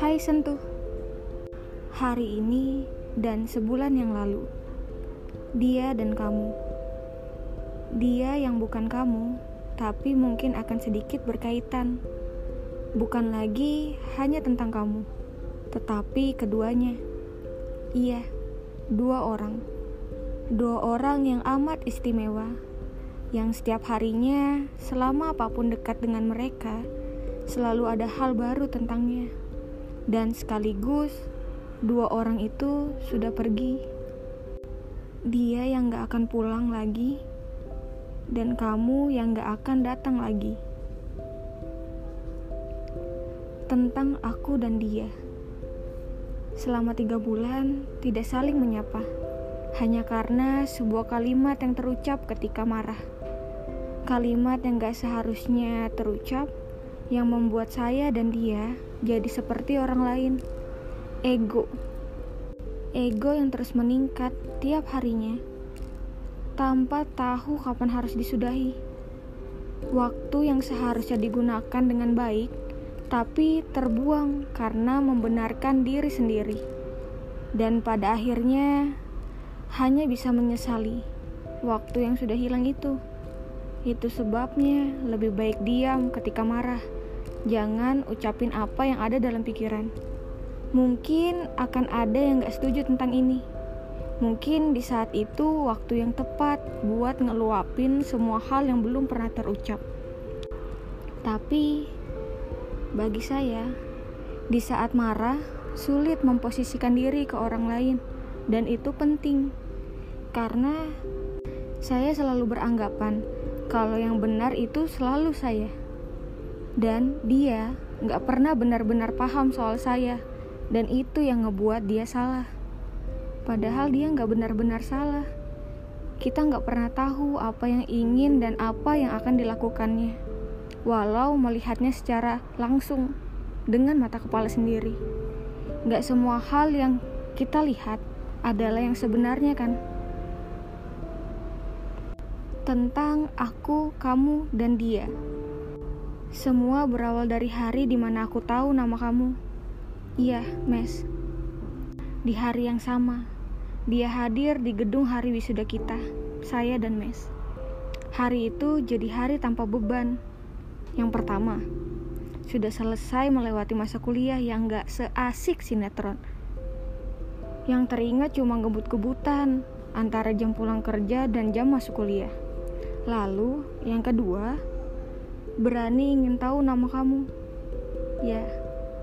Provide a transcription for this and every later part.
Hai Sentuh. Hari ini dan sebulan yang lalu. Dia dan kamu. Dia yang bukan kamu Tapi mungkin akan sedikit berkaitan. Bukan lagi hanya tentang kamu Tetapi keduanya. Iya, dua orang. Dua orang yang amat istimewa Yang setiap harinya Selama apa pun dekat dengan mereka Selalu ada hal baru tentangnya dan sekaligus dua orang itu sudah pergi. Dia yang gak akan pulang lagi, dan kamu yang gak akan datang lagi. Tentang aku dan dia, selama tiga bulan tidak saling menyapa, hanya karena sebuah kalimat yang terucap ketika marah. Kalimat yang gak seharusnya terucap, yang membuat saya dan dia jadi seperti orang lain. Ego. Ego yang terus meningkat tiap harinya. Tanpa tahu kapan harus disudahi. Waktu yang seharusnya digunakan dengan baik, tapi terbuang karena membenarkan diri sendiri. Dan pada akhirnya hanya bisa menyesali waktu yang sudah hilang itu. Itu sebabnya lebih baik diam ketika marah. Jangan ucapin apa yang ada dalam pikiran. Mungkin akan ada yang gak setuju tentang ini. Mungkin di saat itu waktu yang tepat buat ngeluapin semua hal yang belum pernah terucap. Tapi bagi saya, di saat marah sulit memposisikan diri ke orang lain dan itu penting. Karena saya selalu beranggapan kalau yang benar itu selalu saya. Dan dia nggak pernah benar-benar paham soal saya. Dan itu yang ngebuat dia salah. Padahal dia nggak benar-benar salah. Kita nggak pernah tahu apa yang ingin dan apa yang akan dilakukannya. Walau melihatnya secara langsung dengan mata kepala sendiri. Nggak semua hal yang kita lihat adalah yang sebenarnya kan tentang aku, kamu, dan dia. Semua berawal dari hari di mana aku tahu nama kamu. Iya, Mes. Di hari yang sama, dia hadir di gedung hari wisuda kita, saya dan Mes. Hari itu jadi hari tanpa beban. Yang pertama, sudah selesai melewati masa kuliah yang gak seasik sinetron. Yang teringat cuma ngebut-kebutan antara jam pulang kerja dan jam masuk kuliah. Lalu, yang kedua, berani ingin tahu nama kamu. Ya,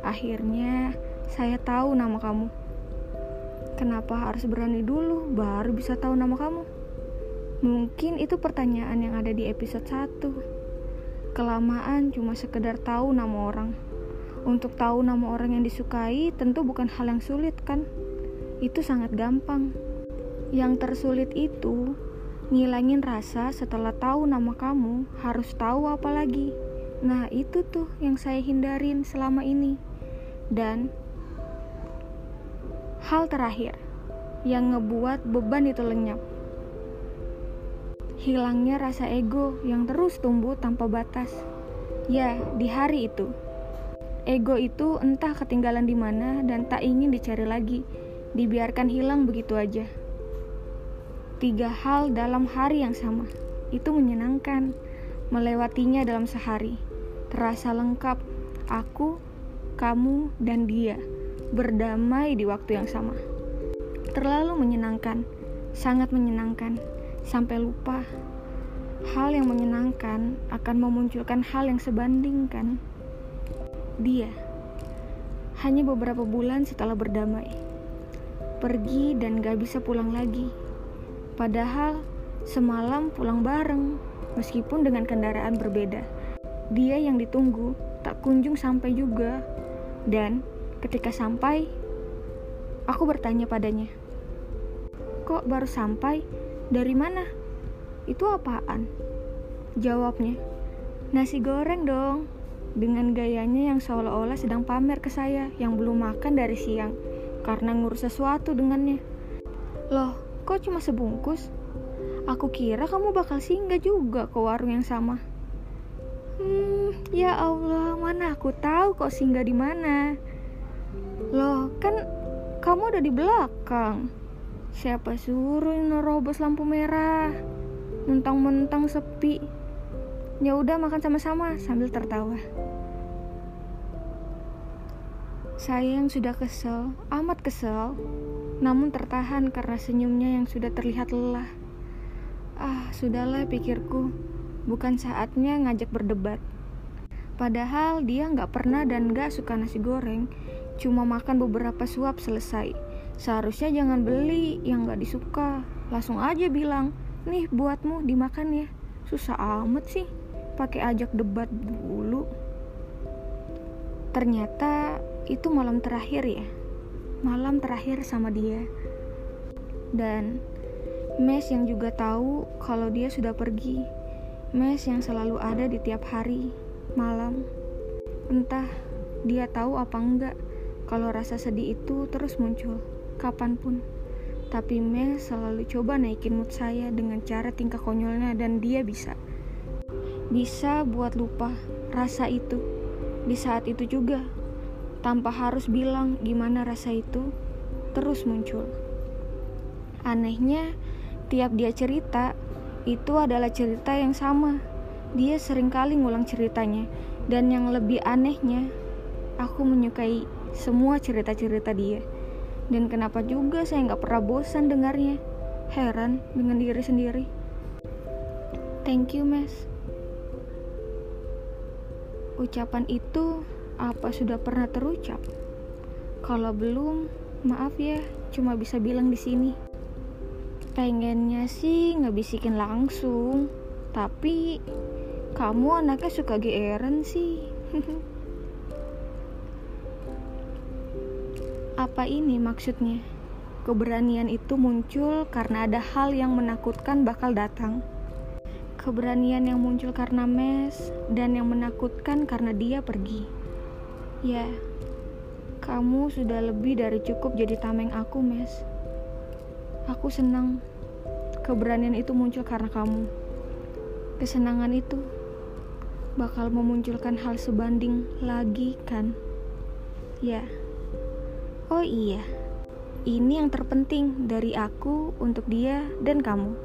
akhirnya saya tahu nama kamu. Kenapa harus berani dulu baru bisa tahu nama kamu? Mungkin itu pertanyaan yang ada di episode 1. Kelamaan cuma sekedar tahu nama orang. Untuk tahu nama orang yang disukai tentu bukan hal yang sulit kan? Itu sangat gampang. Yang tersulit itu Ngilangin rasa setelah tahu nama kamu, harus tahu apa lagi. Nah, itu tuh yang saya hindarin selama ini. Dan hal terakhir yang ngebuat beban itu lenyap. Hilangnya rasa ego yang terus tumbuh tanpa batas. Ya, di hari itu. Ego itu entah ketinggalan di mana dan tak ingin dicari lagi, dibiarkan hilang begitu aja tiga hal dalam hari yang sama. Itu menyenangkan. Melewatinya dalam sehari. Terasa lengkap. Aku, kamu, dan dia berdamai di waktu yang sama. Terlalu menyenangkan. Sangat menyenangkan. Sampai lupa. Hal yang menyenangkan akan memunculkan hal yang sebandingkan. Dia hanya beberapa bulan setelah berdamai, pergi dan gak bisa pulang lagi. Padahal semalam pulang bareng, meskipun dengan kendaraan berbeda. Dia yang ditunggu tak kunjung sampai juga. Dan ketika sampai, aku bertanya padanya, "Kok baru sampai? Dari mana? Itu apaan?" Jawabnya, "Nasi goreng dong." Dengan gayanya yang seolah-olah sedang pamer ke saya yang belum makan dari siang karena ngurus sesuatu dengannya. Loh, Kok cuma sebungkus? Aku kira kamu bakal singgah juga ke warung yang sama. Hmm, ya Allah, mana aku tahu kok singgah di mana. Loh, kan kamu udah di belakang. Siapa suruh nerobos lampu merah? Mentang-mentang sepi. Ya udah makan sama-sama sambil tertawa. Saya yang sudah kesel, amat kesel, namun tertahan karena senyumnya yang sudah terlihat lelah. Ah, sudahlah pikirku bukan saatnya ngajak berdebat. Padahal dia nggak pernah dan nggak suka nasi goreng, cuma makan beberapa suap selesai. Seharusnya jangan beli yang nggak disuka, langsung aja bilang, nih buatmu dimakan ya. Susah amat sih, pakai ajak debat dulu. Ternyata itu malam terakhir ya, malam terakhir sama dia. Dan Mes yang juga tahu kalau dia sudah pergi Mes yang selalu ada di tiap hari, malam. Entah dia tahu apa enggak kalau rasa sedih itu terus muncul, kapan pun. Tapi Mes selalu coba naikin mood saya dengan cara tingkah konyolnya dan dia bisa. Bisa buat lupa rasa itu di saat itu juga. Tanpa harus bilang gimana rasa itu, terus muncul. Anehnya, tiap dia cerita, itu adalah cerita yang sama. Dia sering kali ngulang ceritanya, dan yang lebih anehnya, aku menyukai semua cerita-cerita dia. Dan kenapa juga saya nggak pernah bosan dengarnya? Heran dengan diri sendiri. Thank you, Mas. Ucapan itu apa sudah pernah terucap? Kalau belum, maaf ya, cuma bisa bilang di sini. Pengennya sih ngebisikin langsung, tapi kamu anaknya suka geeran sih. Apa ini maksudnya? Keberanian itu muncul karena ada hal yang menakutkan bakal datang. Keberanian yang muncul karena mes dan yang menakutkan karena dia pergi. Ya, kamu sudah lebih dari cukup jadi tameng aku, mes. Aku senang keberanian itu muncul karena kamu. Kesenangan itu bakal memunculkan hal sebanding lagi, kan? Ya. Oh iya. Ini yang terpenting dari aku untuk dia dan kamu.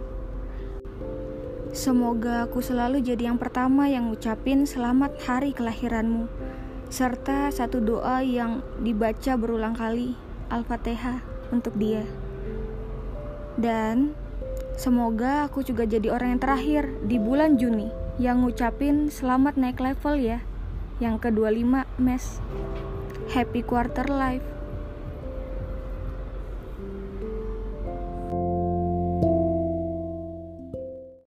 Semoga aku selalu jadi yang pertama yang ngucapin selamat hari kelahiranmu serta satu doa yang dibaca berulang kali, Al-Fatihah untuk dia. Dan semoga aku juga jadi orang yang terakhir di bulan Juni yang ngucapin selamat naik level ya. Yang kedua lima mes. Happy quarter life.